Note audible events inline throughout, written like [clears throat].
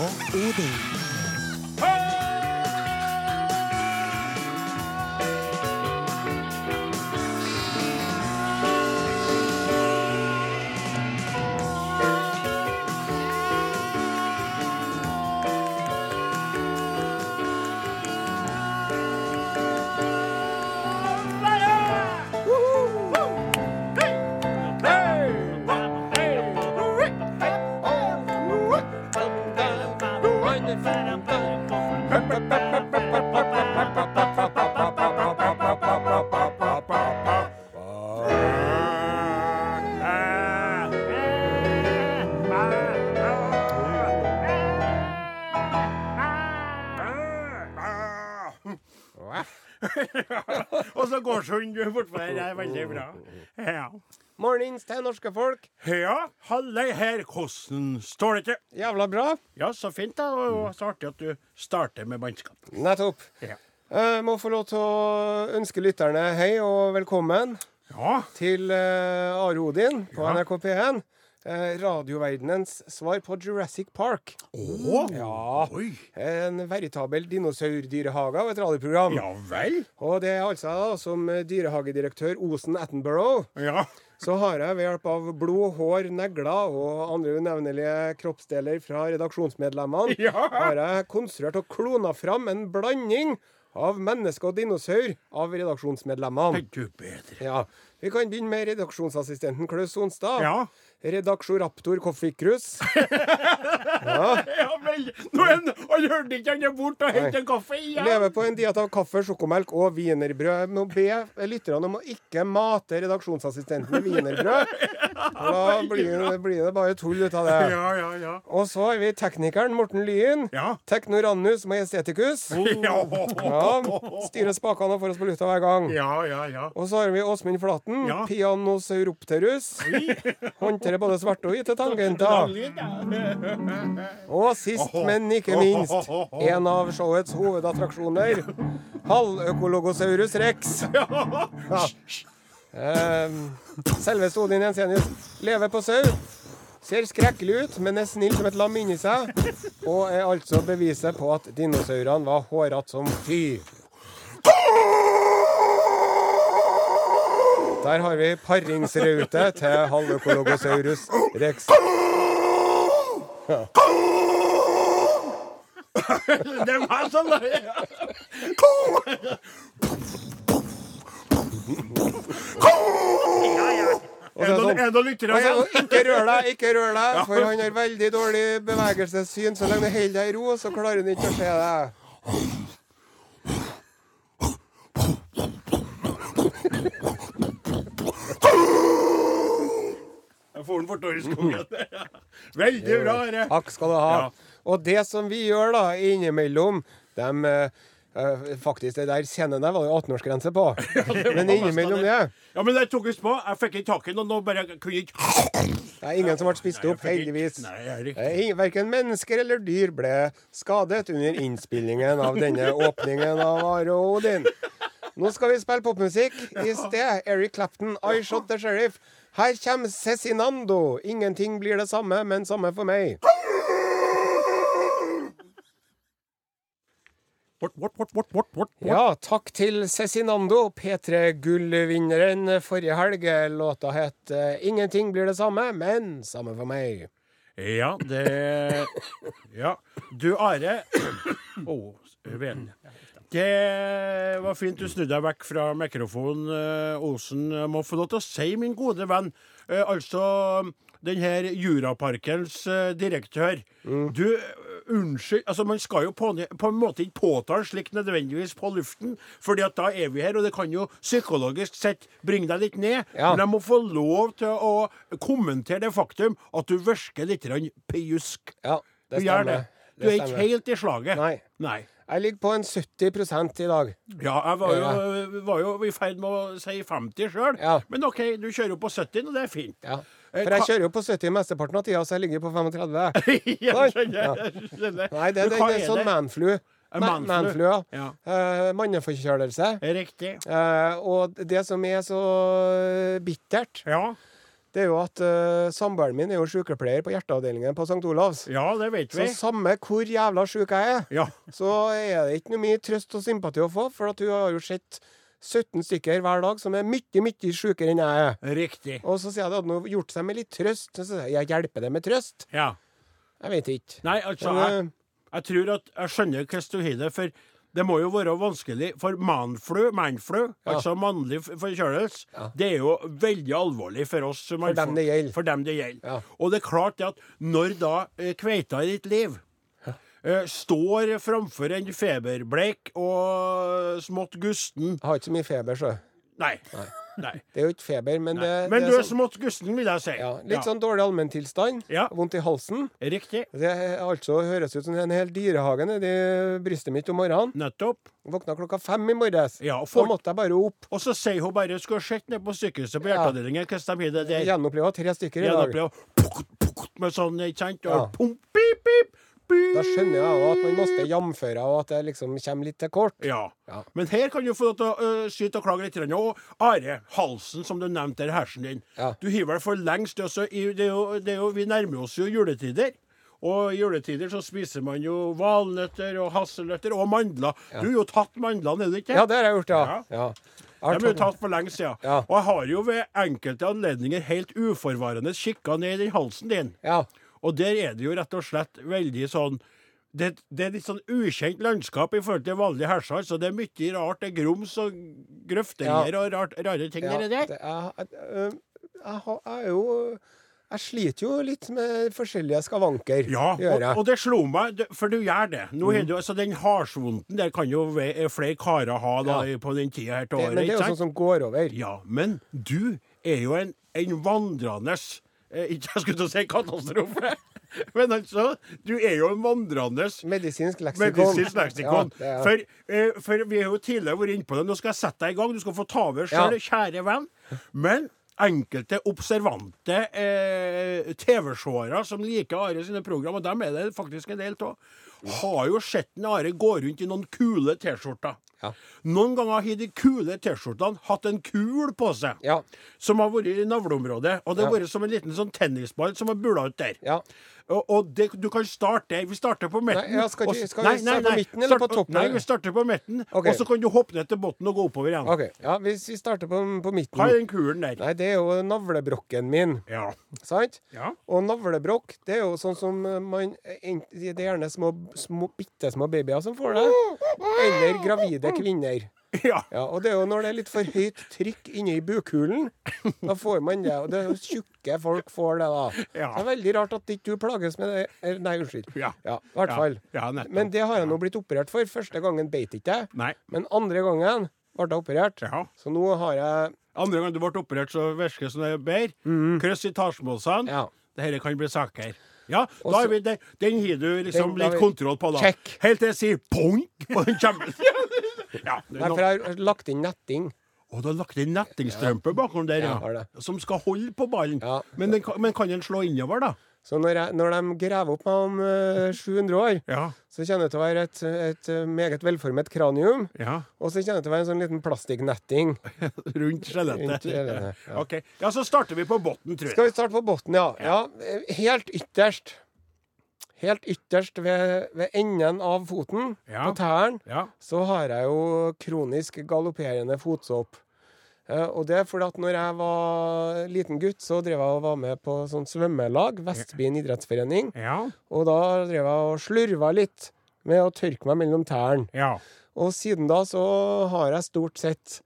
Odin. Bortpå. Det er veldig bra. Ja. Mornings til norske folk. ja, hallei her. Hvordan står det til? Jævla bra. Ja, så fint, da. Og så artig at du starter med mannskap. Nettopp. Ja. Jeg må få lov til å ønske lytterne hei og velkommen Ja. til uh, Are Odin på Ja. NRK P1. Eh, radioverdenens svar på Jurassic Park. Oh, Ja. Oi. En veritabel dinosaurdyrehage av et radioprogram. Ja vel? Og det er altså da, som dyrehagedirektør Osen Attenborough Ja. så har jeg ved hjelp av blod, hår, negler og andre unevnelige kroppsdeler fra redaksjonsmedlemmene Ja. har jeg konstruert og klona fram en blanding av menneske og dinosaur av redaksjonsmedlemmene. Du bedre? Ja, Vi kan begynne med redaksjonsassistenten Klaus Sonstad. Ja. Redaksjoraptor Koffikrus. [laughs] ja. Ja vel. Nå han hørte ikke han er borte og hente kaffe igjen. Lever på en diett av kaffe, sjokomelk og wienerbrød. Jeg må be lytterne om å ikke mate redaksjonsassistenten med wienerbrød. Da blir det, blir det bare tull ut av det. Ja, ja, ja. Og så har vi teknikeren Morten Lyen. Ja. Technorannus majesteticus. Ja, Ja, styrer spakene og får oss på lufta hver gang. ja, ja. ja. Og så har vi Åsmund Flaten. Ja. Pianosauropterus. Håndterer både svarte og hvite tangenter. Og sist, men ikke minst, en av showets hovedattraksjoner. Halvøkologosaurus rex. Ja. Eh, Selveste Odin Jensenius lever på sau. Ser skrekkelig ut, men er snill som et lam inni seg. Og er altså beviset på at dinosaurene var hårete som fy. Der har vi paringsraute til halvøkologosaurus rex. Det Ja. Og Er så det det sånn- er det lyttere Altså, igjen? ikke rør deg, ikke rør deg, for han har veldig dårlig bevegelsessyn. Så lenge du holder deg i ro, så klarer han ikke å se deg. Får bortover i. Veldig bra, dette. Takk skal du ha. Ja. Og det som vi gjør da, innimellom dem, eh, Faktisk, det der scenen der var det 18-årsgrense på. [laughs] Men innimellom det Ja, men jeg tok visst på. Jeg fikk ikke tak i. Nå bare kunne ikke Det er ingen som ble spist opp, heldigvis. Nei, Verken mennesker eller dyr ble skadet under innspillingen av denne [laughs] åpningen av Are og Odin. Nå skal vi spille popmusikk. I sted Eric Clapton, I Shot The Sheriff. Her kommer Cezinando. Ingenting blir det samme, men samme for meg. Bort, bort, bort, bort. Ja, takk til Cezinando, P3-gullvinneren forrige helg. Låta het eh, 'Ingenting blir det samme, men samme for meg'. Ja, det Ja. Du, Are Å, vel. Det var fint du snudde deg vekk fra mikrofonen, Olsen. Osen. Jeg må få lov til å si, min gode venn, eh, altså den her Juraparkens direktør. direktør. Du, eh, unnskyld Altså, man skal jo på, på en måte ikke påtale slikt nødvendigvis på luften, fordi at da er vi her, og det kan jo psykologisk sett bringe deg litt ned. Ja. Men jeg må få lov til å kommentere det faktum at du virker litt pjusk. Ja, Du det stemmer. det. Du er ikke helt i slaget. Nei. Nei. Jeg ligger på en 70 i dag. Ja, jeg var jo, var jo i ferd med å si 50 sjøl, Ja. men OK, du kjører jo på 70, og det er fint. Ja. Eh, For jeg kjører jo på 70 mesteparten av tida, så jeg ligger på 35. [laughs] Jeg skjønner, jeg skjønner. Nei, det, det, det, det er sånn manflu. Ma- manflu. Manflu, ja. Ja. Eh, manneforkjølelse. Riktig. Uh, og det som er så bittert, Ja. Det er jo at uh, samboeren min er jo sykepleier på hjerteavdelingen på St. Olavs. Ja, det vet vi. Så samme hvor jævla sjuk jeg er, Ja. så er det ikke noe mye trøst og sympati å få, for at hun har jo sett 17 stykker hver dag som er mye, mye sjukere enn jeg er. Riktig. Og så sier jeg det hadde nå gjort seg med litt trøst. Så sier jeg jeg hjelper det med trøst. Ja. Jeg vet ikke. Nei, altså, Men, jeg, jeg tror at jeg skjønner hvordan du har det, for det må jo være vanskelig For manflu, manflu, Ja. altså mannlig forkjølelse, Ja. det er jo veldig alvorlig for oss for dem det gjelder. For dem det gjelder. Ja. Og det er klart det at når da eh, kveita i ditt liv eh, står framfor en feberbleik og smått gusten har ikke så mye feber, så. Nei. Nei. Det er jo ikke feber, men det, Men det du er sånn, smått gusten, vil jeg si. ja, Litt sånn dårlig allmenntilstand. Ja. Vondt i halsen. Riktig. Det altså høres ut som en hel dyrehage nedi brystet mitt om morgenen. Nettopp. Våkna klokka fem i morges. Ja, og Så måtte jeg bare opp. Og så sier hun bare skulle sett ned på sykehuset på Ja. hjerteavdelingen hvordan de har det der. Gjenoppleva tre stykker i dag. Pukk, pukk, med sånn, ikke sant? Og Ja. pum, pip, pip, pip. Da skjønner jeg jo at man måtte jamføre, og at det liksom kommer litt til kort. Ja. Ja. Men her kan du få lov til å uh, skyte og klage litt. Og Are, halsen som du nevnte, der, hersen din. Ja. Du har vel for lengst også, det er jo, det er jo, Vi nærmer oss jo juletider. Og i juletider så spiser man jo valnøtter og hasselnøtter og mandler. Du har jo tatt mandlene, er du ikke? Ja, det har jeg gjort, ja. Ja. ja. Har De ble tatt- for lenge siden. Ja. Og jeg har jo ved enkelte anledninger helt uforvarende kikka ned i halsen din. ja. Og der er det jo rett og slett veldig sånn det, det er litt sånn ukjent landskap i forhold til vanlige Hersal, Så det er mye rart. Det er grums og grøfterier og rart, rare ting ja. der. Det er, jeg, er jo Jeg sliter jo litt med forskjellige skavanker. Ja, og, og det slo meg, for du gjør det. Nå Mm. du, altså Den hardsvonten der kan jo flere karer ha da, Ja. på den tida her til året. men det er jo sånn som går over. Ja, men du er jo en, en vandrende eh, Ikke jeg skulle til å si katastrofe, [laughs] men altså Du er jo en vandrende Medisinsk leksikon. medisinsk leksikon. Ja, for, uh, for vi har jo tidligere vært inne på det. Nå skal jeg sette deg i gang. Du skal få ta over sjøl, Ja. kjære venn. Men enkelte observante eh, TV-seere som liker Are sine program, og dem er det faktisk en del av, har jo sett Are gå rundt i noen kule T-skjorter. Ja. Noen ganger har de kule T-skjortene hatt en kul på seg. Ja. Som har vært i navleområdet. Og det har vært som en liten sånn tennisball som har bula ut der. Og, og det, du kan starte. Vi starter på midten. Nei, skal ikke- skal vi starte på midten eller på toppen? Nei, vi starter på midten. okay. Og så kan du hoppe ned til bunnen og gå oppover igjen. OK. Ja, hvis vi starter på, på midten Hva er den kulen der? Nei, det er jo navlebrokken min, Ja. sant? Ja. Og navlebrokk, det er jo sånn som eh, man Det er gjerne små, små bitte små babyer som får det. Eller gravide kvinner. [laughs] ja. Ja, og det er jo når det er litt for høyt trykk inne i bukhulen, da får man det. Og det er jo tjukke folk får det, da. Ja. Det er veldig rart at ikke du plages med det. Eh, Nei, unnskyld. Ja. Ja, i hvert fall. Men det har jeg nå blitt operert for. Første gangen beit ikke jeg. Men andre gangen ble jeg operert. Ja. Så nå har jeg Andre gang du ble operert, så virker det som det er bedre. Kryss i talsmålsene. Mhm. Ja. Dette kan bli saker. Ja, Også, da er vi, den, den har du liksom Den- litt kontroll på, da. Check. Helt til jeg sier pong og den kommer. [laughs] [laughs] ja, det er Nei, for jeg har lagt inn netting. Og du har lagt inn nettingstrømpe bakom der, Ja. Som skal holde på ballen. Ja. Men, den, kan- men kan den slå innover, da? Så når, jeg, når de graver opp meg om uh, 700 år, Ja. så kommer det til å være et, et eh, meget velformet kranium. ja. Og så kommer det til å være en sånn liten plastikknetting. [laughs] Rundt skjelettet. ja. OK. Ja, så starter vi på bunnen, tror jeg. Skal vi starte på bunnen, ja. ja. Helt ytterst. Helt ytterst ved, ved enden av foten, Ja. på tæren, Ja. så har jeg jo kronisk galopperende fotsopp. Eh, og det er fordi at når jeg var liten gutt, så drev jeg og var med på sånn svømmelag, Vestbyen idrettsforening. Ja. Og da drev jeg og slurva litt med å tørke meg mellom tærne. Ja. Og siden da så har jeg stort sett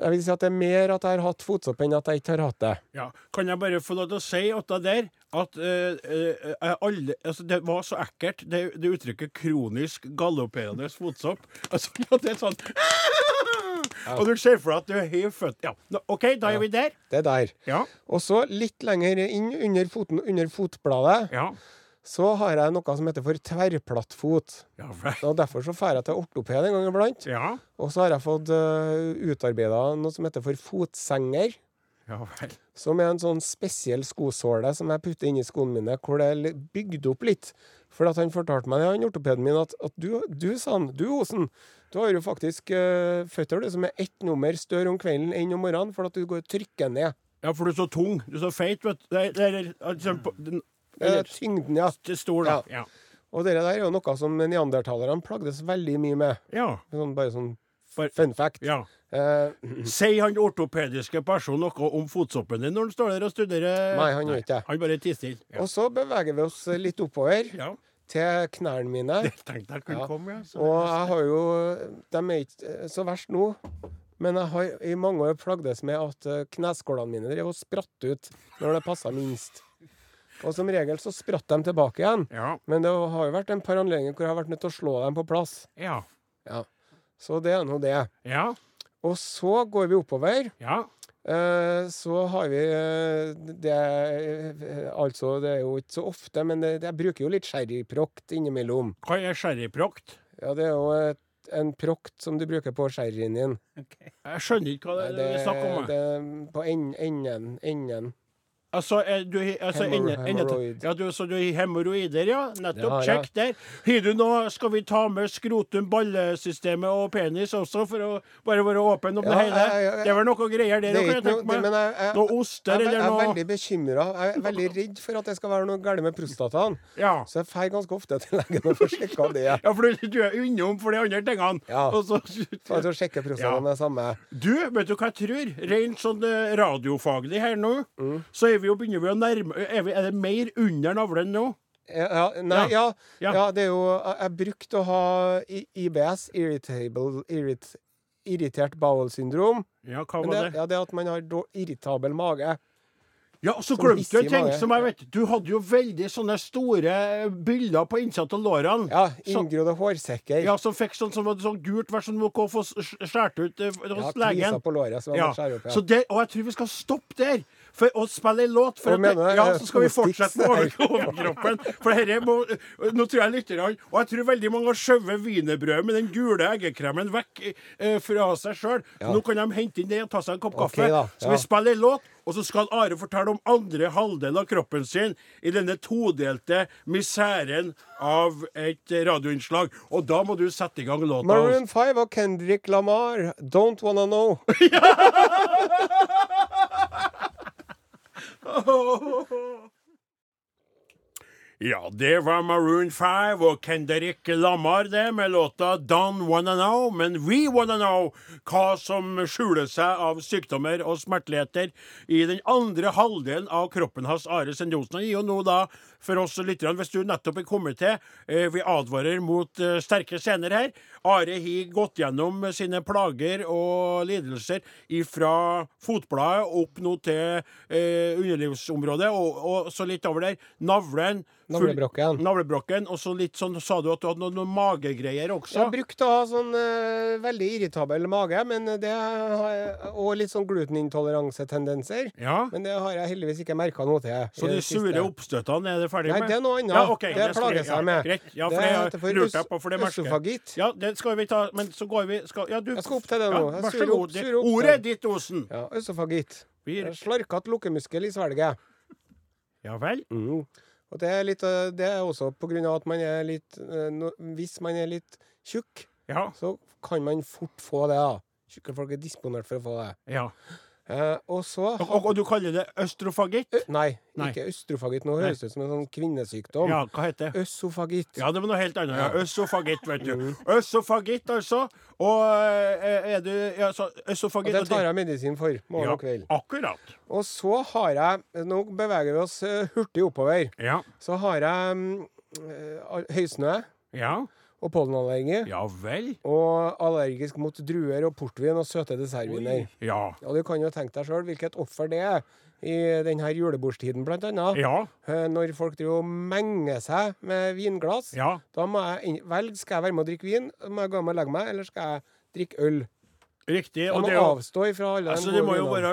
Jeg vil si at det er mer at jeg har hatt fotsopp enn at jeg ikke har hatt det. ja. Kan jeg bare få lov til å si at det der at eh, eh, alle, altså det var så ekkelt, det, det uttrykket 'kronisk galopperende fotsopp'. Altså, [laughs] at det er sånn [laughs] Og du ser for deg at du har født Ja, OK, da er vi der. Det er der. Ja. Og så litt lenger inn under, foten, under fotbladet Ja. Så har jeg noe som heter for tverrplattfot. Ja right. Og Derfor så drar jeg til ortoped en gang iblant. Ja. Og så har jeg fått uh, utarbeida noe som heter for fotsenger. Ja vel. Som er en sånn spesiell skosåle som jeg putter inn i skoene mine, hvor det er bygd opp litt. For at han fortalte meg, han ortopeden min, at, at du, du, sa han, du Osen, du har jo faktisk uh, føtter du som er ett nummer større om kvelden enn om morgenen, for at du går og trykker ned. Ja, for du er så tung. Du er så feit, vet du. Det er, det er, Eh, tyngden, ja. stor, da. Ja. Og det der er jo noe som neandertalerne plagdes veldig mye med. Ja. Sånn, bare sånn fun fact. ja. Uh, [clears throat] Sier han ortopediske personen noe om fotsoppen din når han står der og studerer? Nei, han gjør ikke det. Han bare tier stille. Ja. Og så beveger vi oss litt oppover ja. til knærne mine. [laughs] Det tenkte jeg kunne komme, ja. Så. Og jeg har jo De er ikke eh, så verst nå. Men jeg har i mange år plagdes med at eh, kneskålene mine drev og spratt ut når det passa minst. Og som regel så spratt de tilbake igjen. Ja. Men det har jo vært en par anledninger hvor jeg har vært nødt til å slå dem på plass. Ja. Ja. Så det er nå det. Ja. Og så går vi oppover. Ja. Eh, så har vi eh, det eh, Altså, det er jo ikke så ofte, men det, jeg bruker jo litt sherryprokt innimellom. Hva er sherryprokt? Ja, det er jo et, en prokt som du bruker på sherryen din. Jeg skjønner ikke hva det, det, er snakk om. det på en- enden. enden. Altså, er du, altså inne, inne, ja, du, så du har hemoroider, ja? Nettopp. Ja, ja. Sjekk der. Har du nå, skal vi ta med skrotum, ballesystemet og penis også, for å bare være åpen om Ja, det hele? det er vel noe greier der òg, kan jeg noe, jeg, jeg, Noe oster jeg, er veldig bekymra. Jeg er veldig redd for at det skal være noe galt med prostataen. Ja. Så jeg drar ganske ofte til legen og får sjekka det. [laughs] ja, for du, du er innom for de andre tingene. Ja. Og så, For å sjekke prostataen det samme. Du, vet du hva jeg tror? Rent sånn eh, radiofaglig her nå, Mm. så er vi jo begynner vi å nærme Er, vi, er det mer under navlen nå? Ja, ja, nei, ja, Ja. ja. det er jo Jeg, brukte å ha IBS, irritable irrit, Irritert bowel syndrom. Ja, hva var det, det? ja, det er at man har irritabel mage. Ja, og så glemte du en ting som jeg vet Du hadde jo veldig sånne store byller på innsida av lårene. Ja, inngrodde hårsekker. Ja, som fikk sånn som var sånn gult, vær som må gå og få skåret ut eh, hos Ja, legen. på låret som Ja, opp. Ja. så det, og jeg tror vi skal stoppe der. For å spille en låt. For at, ja, så skal vi fortsette med overkroppen. For dette må Nå tror jeg lytterne Og jeg tror veldig mange har skjøvet wienerbrødet med den gule eggekremen vekk eh, fra seg sjøl. Ja. Nå kan de hente inn det og ta seg en kopp kaffe. da, Så Skal vi spiller en låt, og så skal Are fortelle om andre halvdel av kroppen sin i denne todelte miseren av et radioinnslag. Og da må du sette i gang låta. Maroon 5 og Kendrick Lamar, Don't Wanna Know. [laughs] [laughs] [laughs] oh. Ja, det var Maroon 5 og Kendrick Lamar det, med låta Don Wanna Know, men We Wanna Know hva som skjuler seg av sykdommer og smerteligheter i den andre halvdelen av kroppen hans, Are Sendjonsen. Han gir jo nå da, for oss lytterne, hvis du nettopp er kommet til, eh, vi advarer mot eh, sterke scener her. Are har gått gjennom sine plager og lidelser fra fotbladet opp nå til eh, underlivsområdet, og, og så litt over der. Navlen. Navlebrokken. Navlebrokken. Og så litt sånn, sa du at du hadde noen, noen magegreier også? Jeg brukte å ha sånn uh, veldig irritabel mage, men det har jeg, og litt sånn glutenintoleransetendenser. Ja. Men det har jeg heldigvis ikke merka noe til. Så de det sure oppstøtene er det ferdig med? Nei, det er noe annet. Ja, okay, det vi- plages jeg med. Greit. Ja, for det det heter for lurte jeg på, for det merker jeg. Ja, det skal vi ta, men så går vi skal, ja, du, Jeg skal opp til det nå. Ja, vær så god. opp- opp ordet ditt, Osen. Ja, øsofagitt. Slarkete lukkemuskel i svelget. ja vel? Mm. Og det er, litt, eh, det er også av at man er litt eh, Hvis man er litt tjukk, Ja. så kan man fort få det. da. Tjukke folk er disponert for å få det. ja. Eh, og så Og, og, og du kaller det østrofagitt? Nei, Nei. ikke østrofagitt. Nå høres det ut som en sånn kvinnesykdom. Ja, hva heter det? Øsofagitt. Ja, det var noe helt annet. Ja. Øsofagitt, vet du. Mm. Øsofagitt, altså. Og eh, er du ja, så, Og det tar jeg medisin for morgen ja, og kveld. Akkurat. Og så har jeg Nå beveger vi oss eh, hurtig oppover. Ja. Så har jeg eh, høysnø Ja. Og pollenallergi. Ja vel. Og allergisk mot druer og portvin og søte dessertviner. Ja. Og du kan jo tenke deg sjøl hvilket offer det er i denne julebordstiden, blant annet. Ja. Eh, Når folk driver og menger seg med vinglass. Ja. Da må jeg velge skal jeg være med å drikke vin, må jeg gå med og legge meg, eller skal jeg drikke øl? Riktig. Og det, avstå ifra alle altså, det må jo være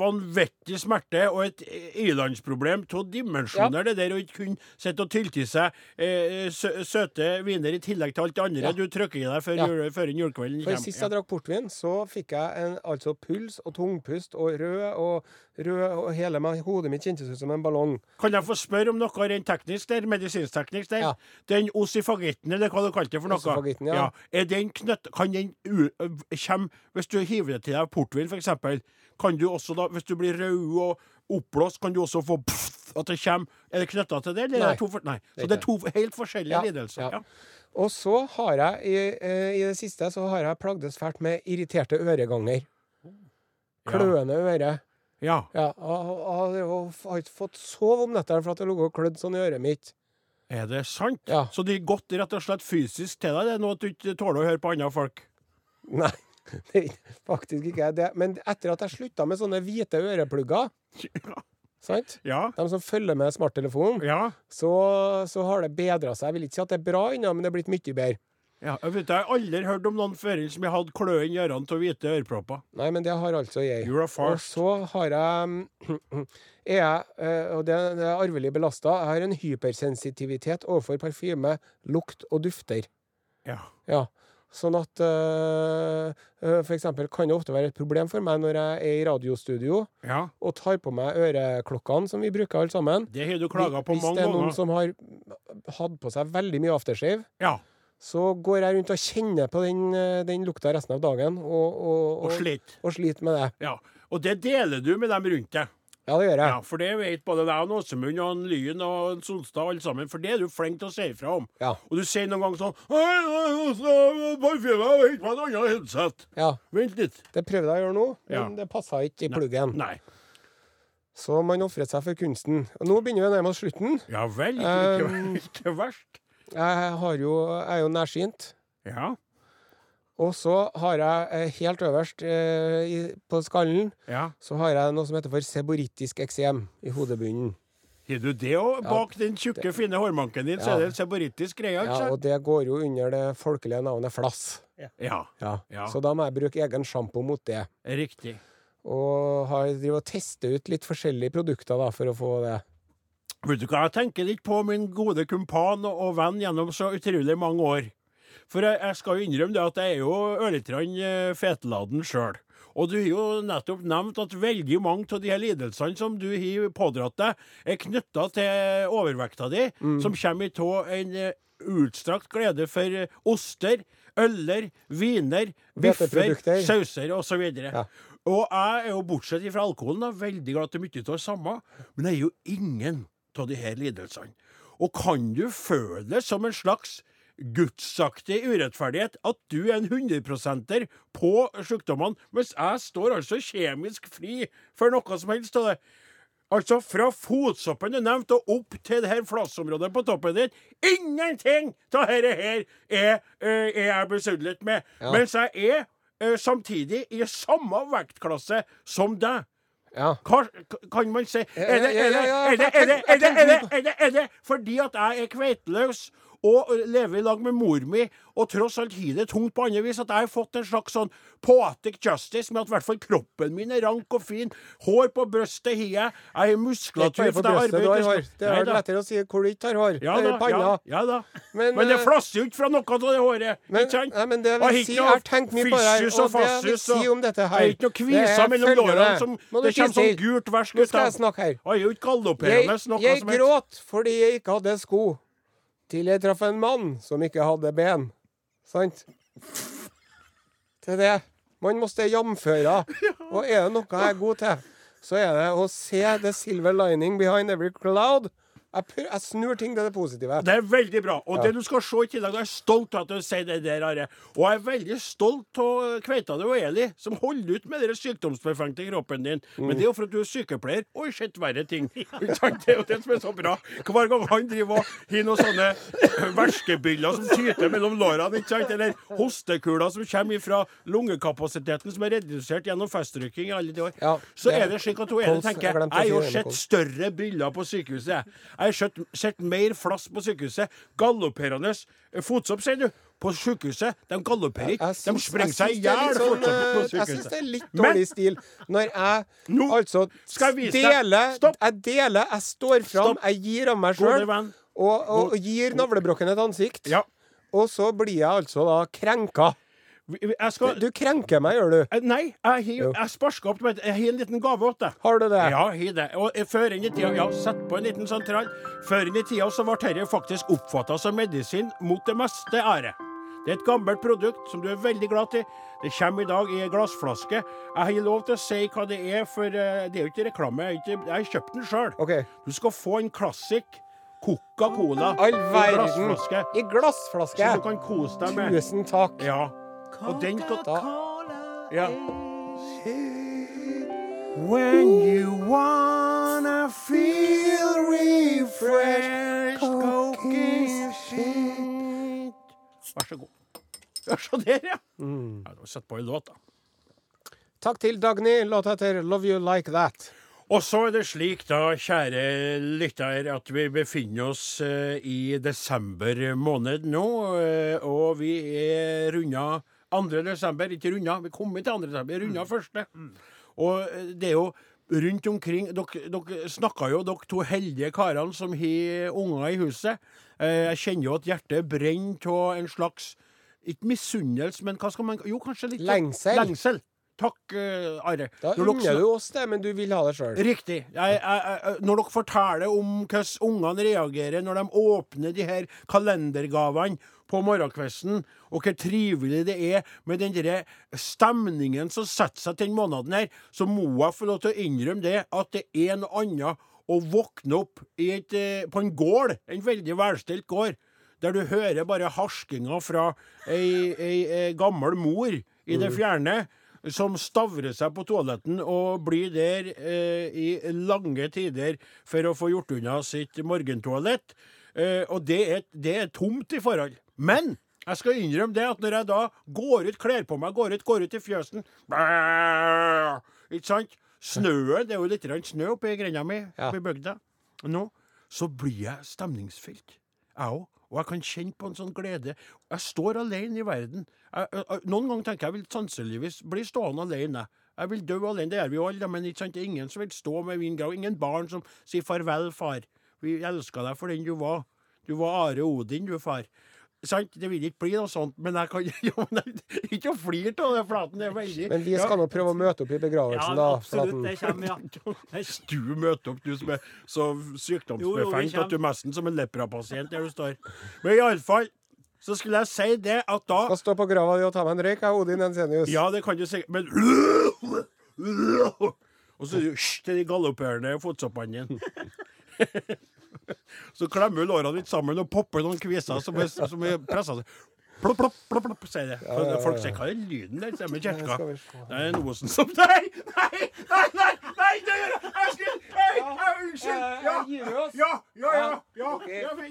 vanvittig smerte og et ilandsproblem av dimensjoner, det der å ikke kunne sitte og tylte i seg eh, sø søte viner i tillegg til alt det andre Ja. du trykker i deg før, Ja. jule, før julekvelden For kommer. Sist jeg drakk portvin, så fikk jeg en, altså puls og tungpust og rød og rød, og hele meg, hodet mitt kjentes ut som en ballong. Kan jeg få spørre om noe rent teknisk der? Medisinsk-teknisk der? Ja. Den osifagitten, eller hva du kalte det for noe? Ja. Er den knøtt... Kan den u... Kjem hvis du hiver det til deg portvin, f.eks., kan du også da, hvis du blir rød og oppblåst, kan du også få pff, at det kommer Er det knytta til det? Eller er Nei. det to for, nei. Er Så det er to helt forskjellige Ja, lidelser. ja. Ja. Og så har jeg i, eh, i det siste så har jeg plagdes fælt med irriterte øreganger. Kløende øre. Ja. Jeg har ikke fått sove om nettene for at det har ligget og klødd sånn i øret mitt. Er det sant? Ja. Så er godt rett og slett fysisk til deg? Det er noe at du ikke tåler å høre på andre folk? Nei, [laughs] det er faktisk ikke det. Men etter at jeg slutta med sånne hvite øreplugger, sant? Ja. de som følger med smarttelefonen, Ja. så, så har det bedra seg. Jeg vil ikke si at det er bra ennå, men det er blitt mye bedre. ja. Jeg, vet, jeg har aldri hørt om noen før som har hatt kløe i ørene av hvite ørepropper. Nei, men det har altså jeg. Og så har jeg [clears throat] er jeg, eh, og det, det er arvelig belasta, jeg har en hypersensitivitet overfor parfyme, lukt og dufter. Ja. Ja. Sånn at uh, F.eks. For eksempel kan det ofte være et problem for meg når jeg er i radiostudio ja. og tar på meg øreklokkene som vi bruker alle sammen. Det har du klaga på Hvis mange det er noen ganger. som har hatt på seg veldig mye aftershave, Ja. så går jeg rundt og kjenner på den, øh, den lukta resten av dagen og, og, Og slitt. og sliter med det. Ja. Og det deler du med dem rundt deg. Ja, det gjør jeg. Ja, For det vet både deg og Åsemund og Lyn og en Solstad alle sammen, for det er du flink til å si ifra om. Ja. Og du sier noen ganger sånn «Hei, hei, hei, Parfyme, jeg meg et annet headset. ja. Vent litt. Det prøvde jeg å gjøre nå, men Ja. det passa ikke i pluggen. Nei. Så man ofret seg for kunsten. Og nå begynner vi å nærme oss slutten. Ja vel, ikke, Um, [laughs] ikke verst. Jeg, har jo, jeg er jo nærsynt. Ja. Og så har jeg eh, helt øverst eh, på skallen ja. så har jeg noe som heter for seborittisk eksem i hodebunnen. Har du det òg? Bak den tjukke, fine hårmanken din, så er det en seborittisk greie, Ja, og det går jo under det folkelige navnet flass. Ja. Ja. Ja. Så da må jeg bruke egen sjampo mot det. Riktig. Og har drivet og testet ut litt forskjellige produkter da, for å få det. Vet du hva jeg tenker litt på, min gode kumpan og og venn gjennom så utrolig mange år? For jeg, jeg skal jo innrømme det at jeg er jo ørlite feteladen eh, fetladen sjøl. Og du har jo nettopp nevnt at veldig mange av de her lidelsene som du har pådratt deg, er knytta til overvekta di, som kommer av en eh, utstrakt glede for eh, oster, øller, viner, biffer, sauser osv. Ja. Og jeg er jo, bortsett fra alkoholen, da, veldig glad til mye av det samme, men jeg er jo ingen av de her lidelsene. Og kan du føle det som en slags gudsaktig urettferdighet at du er en 100% på sykdommene, mens jeg står altså kjemisk fri for noe som helst av det? Altså fra fotsoppen du nevnte, og opp til det her flassområdet på toppen din. Ingenting av dette her er, eh, er jeg besudlet med. Ja. Mens jeg er eh, samtidig i samme vektklasse som deg. Ja. Hva kan man si? Er det fordi at jeg er kveiteløs og lever i lag med mor mi, og tross alt har det tungt på andre vis, at jeg har fått en slags sånn poetic justice med at i hvert fall kroppen min er rank og fin, hår på brystet har jeg, jeg har muskulatur for jeg brystet du har arbeider. Det er Nei lettere å si hvor du ikke har hår. Ja da, panna. ja, ja da. Men, Men, det eh, flasser jo ikke fra noe av det håret. Men, ikke sant? nei, men det vil si, jeg har tenkt mye på det her, og og det jeg vil si om dette her Det er ikke noe kviser er mellom lårene som Det kommer sånn gult vers Nå skal jeg snakke her. Jeg Jeg, jeg gråt fordi jeg ikke hadde sko, til jeg traff en mann som ikke hadde ben. Sant? Til det. Man måtte jamføre. Og er det noe jeg er god til, så er det å se the silver lining behind every cloud. Jeg, jeg snur ting til det positive. Det er veldig bra. Og Ja. det du skal se i tillegg, jeg er stolt av at du sier det der, Are. Og jeg er veldig stolt av Kveitane og Eli, som holder ut med den sykdomsbefengte kroppen din. Men det er jo for at du er sykepleier og har sett verre ting. [laughs] Det er jo det som er så bra. Hver gang han driver og har noen sånne [coughs] verskebyller som tyter mellom lårene, ikke sant? eller hostekuler som kommer fra lungekapasiteten som er redusert gjennom festrykking i alle de år, Ja, så er det slik at hun Eli tenker Jeg har sett større byller på sykehuset. Jeg. Har sett, mer flass på sykehuset. Galopperende eh, fotsopp, sier du. På sykehuset. De galopperer ikke. De sprenger seg i hjel sånn, eh, Jeg syns det er litt Men- dårlig stil når jeg Nå altså skal jeg vise deler Stopp. Jeg deler, jeg står fram, Stopp. jeg gir av meg sjøl, og, og, og gir navlebrokken et ansikt. Ja. Og så blir jeg altså da krenka. Jeg skal Du krenker meg, gjør du. Eh, Nei, jeg jeg sparka opp Jeg har en liten gave til deg. Har du det? Ja, jeg har det. Og eh, før inn i tida, ja, sett på en liten sentral. Før inn i tida så ble dette faktisk oppfatta som medisin mot det meste ære. Det er et gammelt produkt som du er veldig glad til. Det kommer i dag i ei glassflaske. Jeg har lov til å si hva det er, for eh, det er jo ikke reklame. Jeg har kjøpt den sjøl. Okay. Du skal få en klassik. Coca-Cola i glassflaske. I glassflaske. Så du kan kose deg med. Tusen takk. Ja. Og den Da. Ja. When you wanna feel refreshed, coking shit Vær så god. Vær så der, ja. Mm. ja Sett på en låt, da. Takk til Dagny. Låta heter 'Love You Like That'. Og så er det slik, da, kjære lytter, at vi befinner oss eh, i desember måned nå. eh, og vi er runda 2. desember. Ikke runda, vi kommer til 2. desember. Er runda første. Og eh, det er jo rundt omkring Dere, dere snakka jo, dere to heldige karene som har unger i huset. Eh, jeg kjenner jo at hjertet brenner av en slags Ikke misunnelse, men hva skal man Jo, kanskje litt Lengsel. Lengsel. Takk, uh, Are. Da unner du oss det, men du vil ha det sjøl. Riktig. Jeg, jeg, jeg, når dere forteller om hvordan ungene reagerer når de åpner de her kalendergavene på morgenkvisten, og hvor trivelig det er med den der stemningen som setter seg til den måneden her, så må jeg få lov til å innrømme det at det er noe annet å våkne opp i et, eh, på en gård, en veldig velstelt gård, der du hører bare harskinga fra ei, ei, ei gammel mor i det fjerne som stavrer seg på toaletten og blir der eh, i lange tider for å få gjort unna sitt morgentoalett. Eh, og det er, det er tomt i forhold. Men jeg skal innrømme det at når jeg da går ut, kler på meg, går ut, går ut i fjøsen bæ, Ikke sant? Snøen, det er jo litt snø oppi grenda mi, oppi bygda nå. Så blir jeg stemningsfylt, jeg òg. Og jeg kan kjenne på en sånn glede. Jeg står alene i verden. Jeg, jeg, noen ganger tenker jeg vil sannsynligvis bli stående alene. Jeg vil dø alene, det gjør vi jo alle, men ikke sant? det er ingen som vil stå med min grav. Ingen barn som sier farvel, far. Vi elska deg for den du var. Du var Are Odin, du, far. Sant? Det vil ikke bli noe sånt, men jeg kan [laughs] jo, Ikke å flire av det, Flaten. Det er veldig Men vi skal nå prøve å møte opp i Ja, begravelsen, da. absolutt. Flaten. Det kommer, ja. [laughs] Du møter opp, du som er så sykdomsbefengt at du er nesten som en leprapasient der du står. [laughs] Men iallfall så skulle jeg si det at da Skal stå på grava di og ta meg en røyk, jeg, Odin Ensenius. Ja, det kan du si, men Og så sier du hysj til de galopperende fotsoppene dine. [laughs] Så klemmer du lårene litt sammen og popper noen kviser som er, som er pressa seg. Plopp, plopp, plopp, plopp, sier det. ja, ja. Folk sier hva er lyden der? Sier med kjerka. skal vi se. Det er Osen som [laughs] Nei! Nei! Nei! Nei! nei nei, skulle Unnskyld! Ja! Ja! Ja! Ja! ja,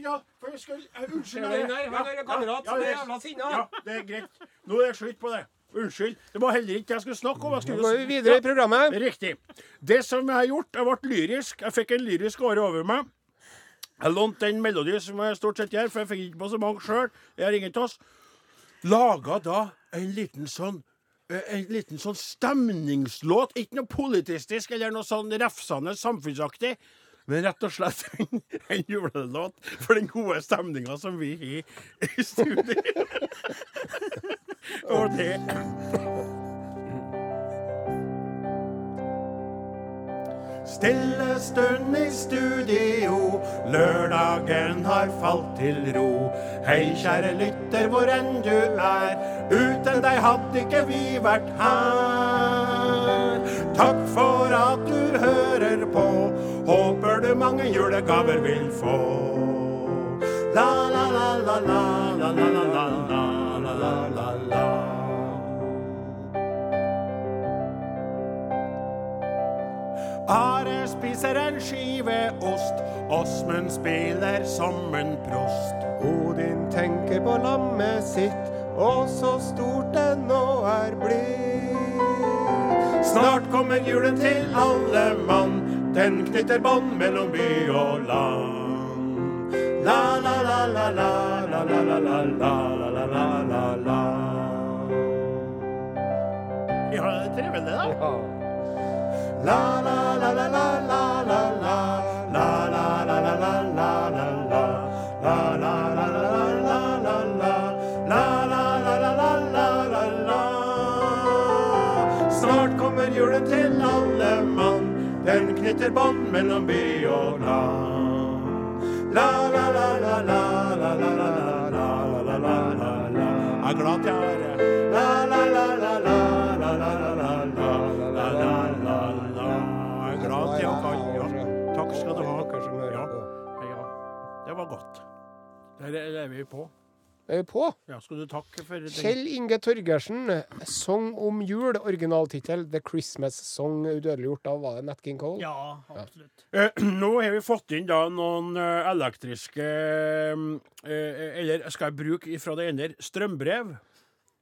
ja, for jeg skulle Unnskyld. Ser du den der? Han er kamerat som er jævla sinna. Ja, det er greit. Nå er det slutt på det. Unnskyld. Det var heller ikke jeg skulle snakke om. Jeg Nå skulle går vi videre i programmet. Riktig. Det som jeg har gjort, jeg ble lyrisk. Jeg fikk en lyrisk åre over meg. Jeg lånte den melodi som jeg stort sett gjør, for jeg fikk ikke på så mange sjøl. Jeg har ingen oss. Laga da en liten sånn eh, en liten sånn stemningslåt. Ikke noe politistisk eller noe sånn refsende samfunnsaktig. Men rett og slett [laughs] en, en julelåt for den gode stemninga som vi har i studio. [laughs] og det Stille stund i studio, lørdagen har falt til ro. Hei, kjære lytter, hvor enn du er, uten deg hadde ikke vi vært her. Takk for at du hører på, håper du mange julegaver vil få. La, la, la, la, la, la, la, la, la, la, la, la, Are spiser en skive ost, Åsmund spiller som en prost. Odin tenker på lammet sitt, og så stort det nå er blitt. Snart kommer julen til alle mann, den knytter bånd mellom by og land. La, la, la, la, la, la, la, la, la, la, la, la, la, la, la. Ja, det er trivelig, da. Ja. La la la la la la la la La la la la la la la la La la la la la la la La la la la la la la la Snart kommer julen til alle mann Den knytter bånd mellom by og land La la la la la la la la Det var godt. Der er vi på. Er vi på? Ja, skal du takke for det? Kjell Inge Torgersen, 'Song om jul', originaltittel 'The Christmas Song', udødeliggjort av var det Nat King Cole? Ja, absolutt. Eh, [clears throat] nå har vi fått inn da noen eh, elektriske eh, Eller skal jeg bruke ifra det ene strømbrev?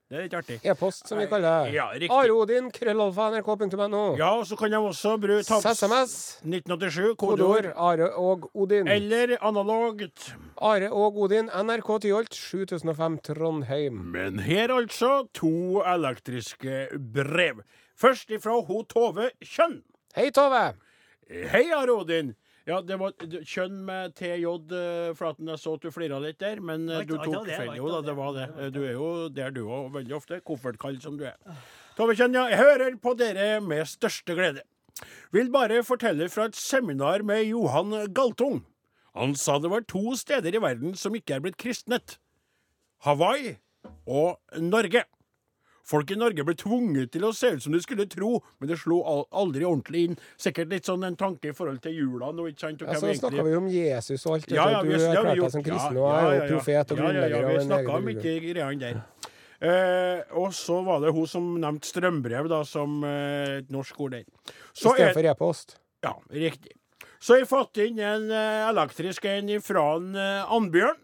Det er litt artig. E-post, som vi kaller det. Ja, riktig. Arodin, krøllalfa, nrk.no. Ja, og så kan de også bruke taps... SMS, 1987, kodeord. Are og Odin. Eller analogt. Are og Odin, NRK Tyholt, 7005 Trondheim. Men her altså to elektriske brev. Først ifra ho Tove Kjønn. Hei, Tove. Hei, Arodin. Ja, det var kjønn med TJ, eh, Flaten. Jeg så at du flira litt der, men eh, du tok feil. Jo da, det var det. Du er jo der du òg, veldig ofte. Koffertkall som du er. Tove Kjønn, ja. Jeg hører på dere med største glede. Vil bare fortelle fra et seminar med Johan Galtung. Han sa det var to steder i verden som ikke er blitt kristnet. Hawaii og Norge. Folk i Norge ble tvunget til å se ut som de skulle tro, men det slo aldri ordentlig inn. Sikkert litt sånn en tanke i forhold til jula nå, ikke sant? Og Ja, så så snakka vi om Jesus og alt. ja, ja, du erklærte deg som kristen og er jo profet og Ja, ja, ja, vi snakka om ikke greiene der. Eh, og så var det hun som nevnte strømbrev, da, som eh, et norsk ord der. Så er, Istedenfor e-post. ja, riktig. Så jeg fått inn en eh, elektrisk en fra en Annbjørn.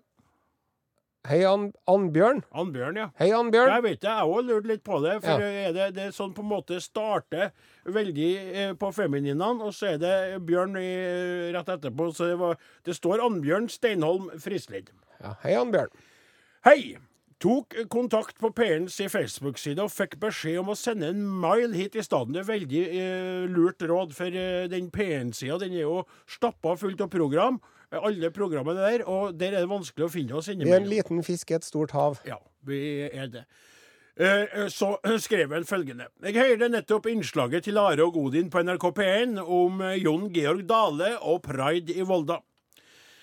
Hei, Ann Annbjørn. Annbjørn, ja. Hei, Annbjørn. Jeg vet det, jeg òg lurte litt på det. For Ja. er det, det er sånn på en måte starter veldig eh, på femininene, og så er det Bjørn i, rett etterpå. Så det, var, det står Annbjørn Steinholm Frislid. Ja, hei, Annbjørn. Hei! Tok kontakt på P1s Facebook-side og fikk beskjed om å sende en mail hit i stedet. Det er veldig eh, lurt råd, for eh, den P1-sida den er jo stappa fullt av program. Eh, Alle programmene der, og der er det vanskelig å finne oss Vi er en liten fisk i et stort hav. Ja, vi er det. Eh, eh, Så skrev han følgende. Jeg hørte nettopp innslaget til Are og Godin på NRK P1 om eh, Jon Georg Dale og pride i Volda.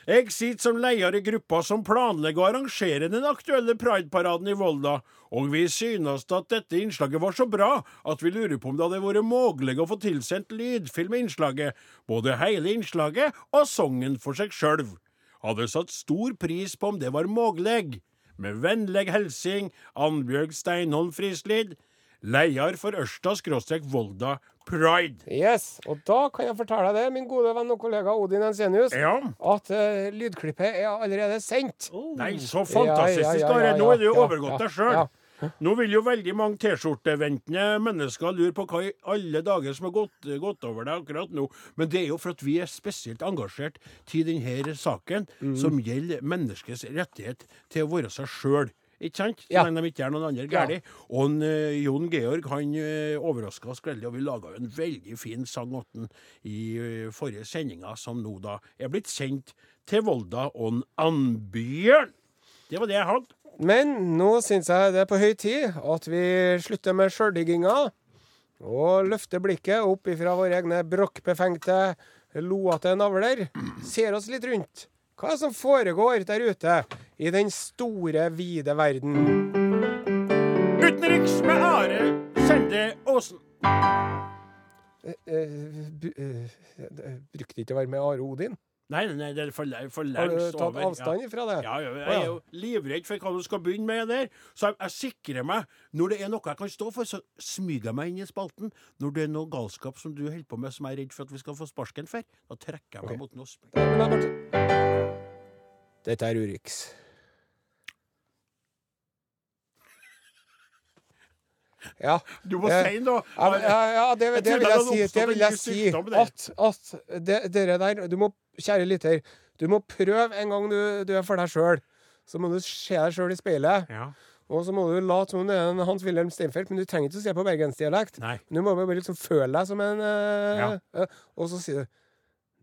Jeg sitter som leder i gruppa som planlegger å arrangere den aktuelle prideparaden i Volda, og vi synes at dette innslaget var så bra at vi lurer på om det hadde vært mulig å få tilsendt lydfilm med innslaget, både hele innslaget og sangen for seg sjøl. Hadde satt stor pris på om det var mulig. Med vennlig hilsing Annbjørg Steinholm Frislid, leder for Ørsta skråstrek Volda Pride. Yes, og da kan jeg fortelle deg det, min gode venn og kollega Odin Ensenius, Ja. at uh, lydklippet er allerede sendt. Oh. Nei, så fantastisk, Ja, ja, ja, Nå er det jo ja, overgått ja, deg sjøl. Nå vil jo veldig mange T-skjorteventende mennesker lure på hva i alle dager som har gått, gått over deg akkurat nå. Men det er jo for at vi er spesielt engasjert til denne saken Mm. som gjelder menneskets rettighet til å være seg sjøl. Ikke sant? Så Ja. lenge de ikke er noen andre Ja. Og en, uh, Jon Georg han uh, overraska oss gledelig, og vi laga en veldig fin sang i uh, forrige sendinga, som nå da er blitt sendt til Volda og Annbjørn. Det var det jeg hadde. Men nå syns jeg det er på høy tid at vi slutter med sjøldigginga og løfter blikket opp ifra våre egne brokkbefengte, loete navler. Ser oss litt rundt. Hva som foregår der ute i den store, vide verden? Utenriks med Are Sende Åsen. Eh, eh, eh, brukte ikke å være med Are Odin? Nei, nei, nei, det er for, for lengst over. Har du tatt over. avstand ifra det? Ja, ja, jeg er jo livredd for hva du skal begynne med der. Så jeg, jeg sikrer meg Når det er noe jeg kan stå for, så smyger jeg meg inn i spalten. Når det er noe galskap som du holder på med som jeg er redd for at vi skal få sparken for, da trekker jeg meg okay. mot noe Dette er Urix. Ja. Du må Eh, si noe! Ja, ja, det, Jeg det vil jeg si. Det vil jeg si at, at det, dere der Du må, kjære lytter, du må prøve en gang du, du er for deg sjøl. Så må du se deg sjøl i speilet. Ja. Og så må du late som om du er en Hans-Wilhelm Steinfeld, men du trenger ikke å se på bergensdialekt. Du må bare liksom føle deg som en eh, Ja. eh, Og så sier du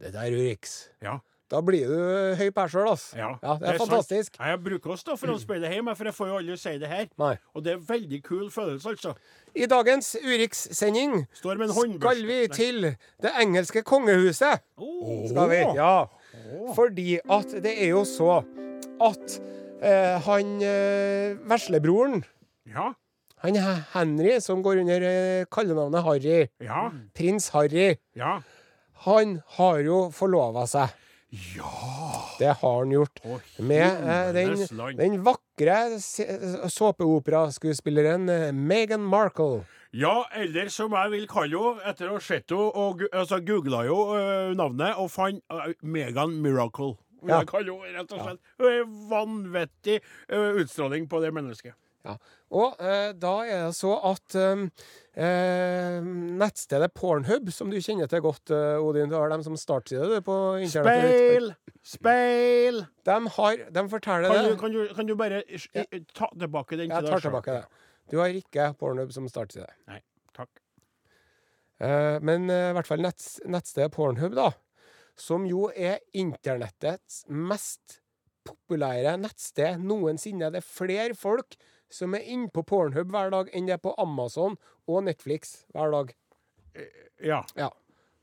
'Dette er Urix'. Ja. Da blir du høy på deg sjøl, altså. Ja, Ja, det er, sant. fantastisk. Nei, Jeg bruker å stå foran speilet hjemme, for jeg får jo aldri si det her. Nei. Og det er en veldig kul følelse, altså. I dagens Urix-sending skal vi til det engelske kongehuset. Oh. Skal vi? Ja. Fordi at det er jo så at eh, han eh, veslebroren, Ja. han Henry, som går under eh, kallenavnet Harry, Ja. prins Harry, Ja. han har jo forlova seg. Ja. Det har han gjort. Å, Med eh, den, den vakre såpeoperaskuespilleren eh, Meghan Markle. Ja, eller som jeg vil kalle henne, etter å ha sett henne og altså, googla jo uh, navnet og fant uh, Megan Miracle. Ja. jeg kaller henne, rett og slett. Hun er vanvittig uh, utstråling på det mennesket. Ja. Og eh, da er det så at eh, nettstedet Pornhub, som du kjenner til godt, eh, Odin, du har dem som startside på internett. Speil! Speil! De, har, de forteller Kan du, det. kan, du, kan du bare s- ta tilbake den Jeg til tar deg selv? tilbake det. Du har ikke Pornhub som startside. Nei, takk. Eh, men eh, i hvert fall nett, nettstedet Pornhub, da, som jo er internettets mest populære nettsted noensinne. Det er flere folk som er inne på Pornhub hver dag enn det er på Amazon og Netflix hver dag. Ja. Ja.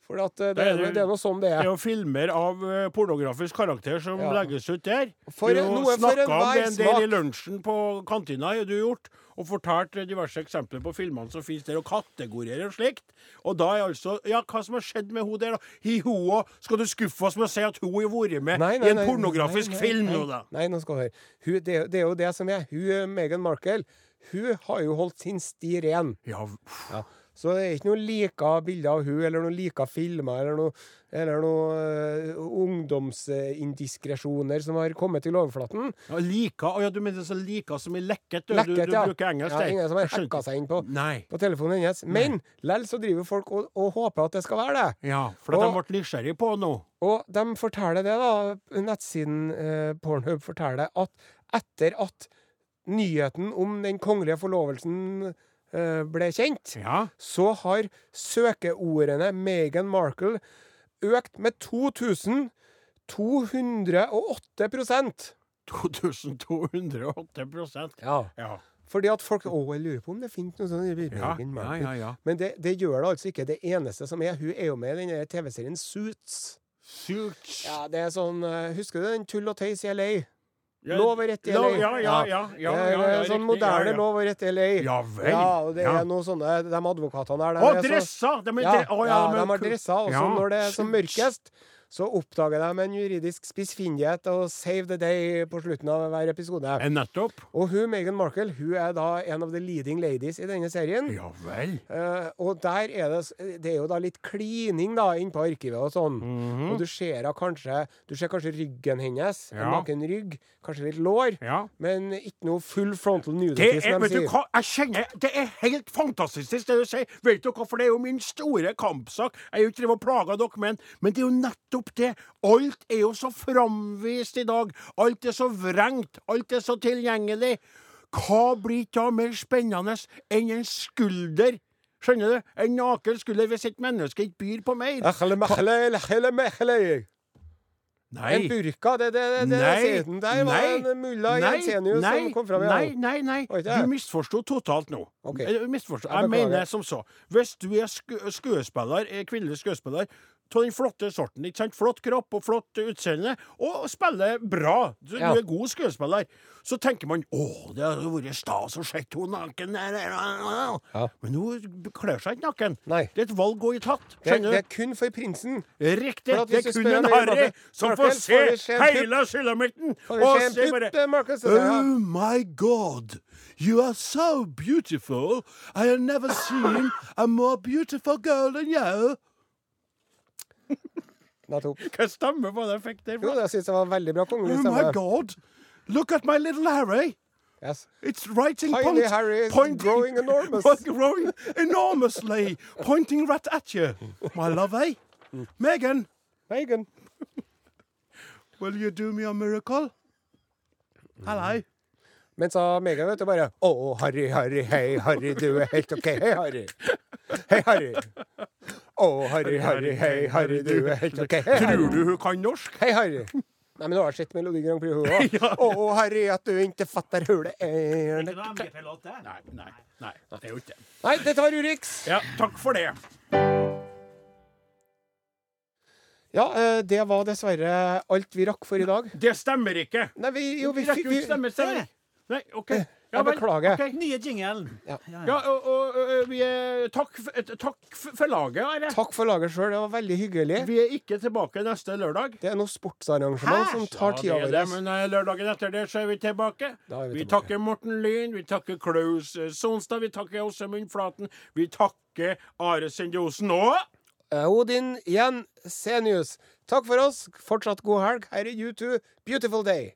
For eh, det, Det er er, det- er noe sånn det Det er er. jo filmer av øh, pornografisk karakter som Ja. legges ut der. For du noe for snakka om det en del i lunsjen på kantina, har du gjort, og fortalt eh, diverse eksempler på filmene som finnes der, og kategorier og slikt. Og da er altså Ja, hva som har skjedd med hun der, da? Hi, og Skal du skuffe oss med å si at hun har vært med Nei, nei, i en nei, pornografisk film nå, da? Nei, nå skal du høre. Hun, det, er- det er jo det som er. Hun, eh, Meghan Markle, hun har jo holdt sin sti ren. Ja, Ja. Så det er ikke noe lika bilder av hun, eller noen lika filmer, eller noe, eller noe uh, ungdomsindiskresjoner som har kommet til overflaten. ja lika Å ja, du mener så lika som i lekket? Du, Lekket, du, du ja. bruker engelsk ja. Ingen som har hacka seg inn på, på telefonen hennes. Men lell så driver folk og, og håper at det skal være det. Ja, for Og- de ble nysgjerrig på nå. Og de forteller det, da. Nettsiden eh, Pornhub forteller at etter at nyheten om den kongelige forlovelsen eh, ble kjent, Ja. så har søkeordene Meghan Markle økt med 2208% 2208% Ja. Ja. Fordi at folk Å, jeg lurer på om det finnes noe sånt. Ja, ja, ja. Men det, det gjør det altså ikke. Det eneste som er Hun er jo med i den TV-serien Suits. Suits. Ja, det er sånn eh, Husker du den Tull og tøys i LA? Lov og rett i LA. Ja, ja, ja. ja, er ja, ja, sånn moderne lov og rett i LA. Ja vel. Ja, og det er noe sånne De advokatene der Å, dressa! De er Ja, de er har ku- dresser. Og så Ja, når det er som mørkest, så oppdager de en juridisk spissfindighet og save the day på slutten av hver episode. Eh, Nettopp. Og hun Meghan Markle hun er da en av the leading ladies i denne serien. Ja vel. Eh, og der er det Det er jo da litt klining da inn på arkivet og sånn. Og du ser kanskje Du ser kanskje ryggen hennes. En naken rygg. Kanskje litt lår. Ja. Men ikke noe full frontal nudity, som de sier. hva, jeg kjenner Det er helt fantastisk det du sier. Vet du hva, for det er jo min store kampsak. Jeg er jo ikke drevet og plaga dere med den, men det er jo nettopp det. Alt er jo så framvist i dag. Alt er så vrengt. Alt er så tilgjengelig. Hva blir da mer spennende enn en skulder? Skjønner du? En naken skulder hvis et menneske ikke byr på mer. Mekhle. Nei. En burka, det, det, det, det Nei, sier den der var nei, en mulla nei, Jensenius nei, som kom fram Nei, nei, nei. Det? Du misforsto totalt nå. Okay. Jeg, misforstå. Jeg Jeg mener som så. Hvis du er sku skuespiller, eh, kvinnelig skuespiller av den flotte sorten, ikke sant? flott kropp og flott utseende, og spiller bra, du, Ja. du er god skuespiller, så tenker man 'Å, det hadde vært stas å se henne naken', Ja. men hun kler seg ikke naken. Nei. Det er et valg hun har tatt. Det, det er kun for prinsen. Riktig. Det er kun en harry som får se hele Sylamitten. Og se bare eh, Oh my God, you are so beautiful. I have never seen a more beautiful girl than you. Nettopp. [laughs] Hva stemme var det jeg fikk der? Jo, det syns det var veldig bra kongelig Oh my. God, look at my little Harry. Yes. It's writing Tiny point, Harry is pointing- growing enormous. [laughs] growing enormously, pointing right at you, my lovey. Megan, Megan. [laughs] will you do me a miracle? Hello. Men sa Megan, vet du, bare Å, Harry, Harry, hei, Harry, du er helt OK. Hei, Harry. Hei, Harry. Å, Harry, Harry, hei, Harry, du er helt OK. Hei, Tror du hun kan norsk? Hei, Harry. Nei, men du har sett Melodi Grand Prix, hun òg. [laughs] Å, Harry, at du ikke fatter hullet er Nei, nei, nei, det er jo ikke det. Nei, dette var Urix. Ja, takk for det. Ja, eh, det var dessverre alt vi rakk for i dag. Det stemmer ikke. Nei, vi, jo, vi, Vi rekker fikk jo vi, ikke stemme, stemmer. Nei, OK. Jeg beklager. ok. Nye jingelen. Ja. Ja, og, og, og vi er, takk, takk for laget, Are. Takk for laget sjøl, det var veldig hyggelig. Vi er ikke tilbake neste lørdag. Det er noe sportsarrangement Hæ? som tar Ja, tida det vår. men eh, lørdagen etter det så er vi tilbake. Da er vi Vi tilbake. takker Morten Lyn, vi takker Klaus eh, Sonstad, vi takker Åsemund Flaten, vi takker Are Sendiosen og Eh, Odin Jensenius, takk for oss. Fortsatt god helg. Her er U2. Beautiful day.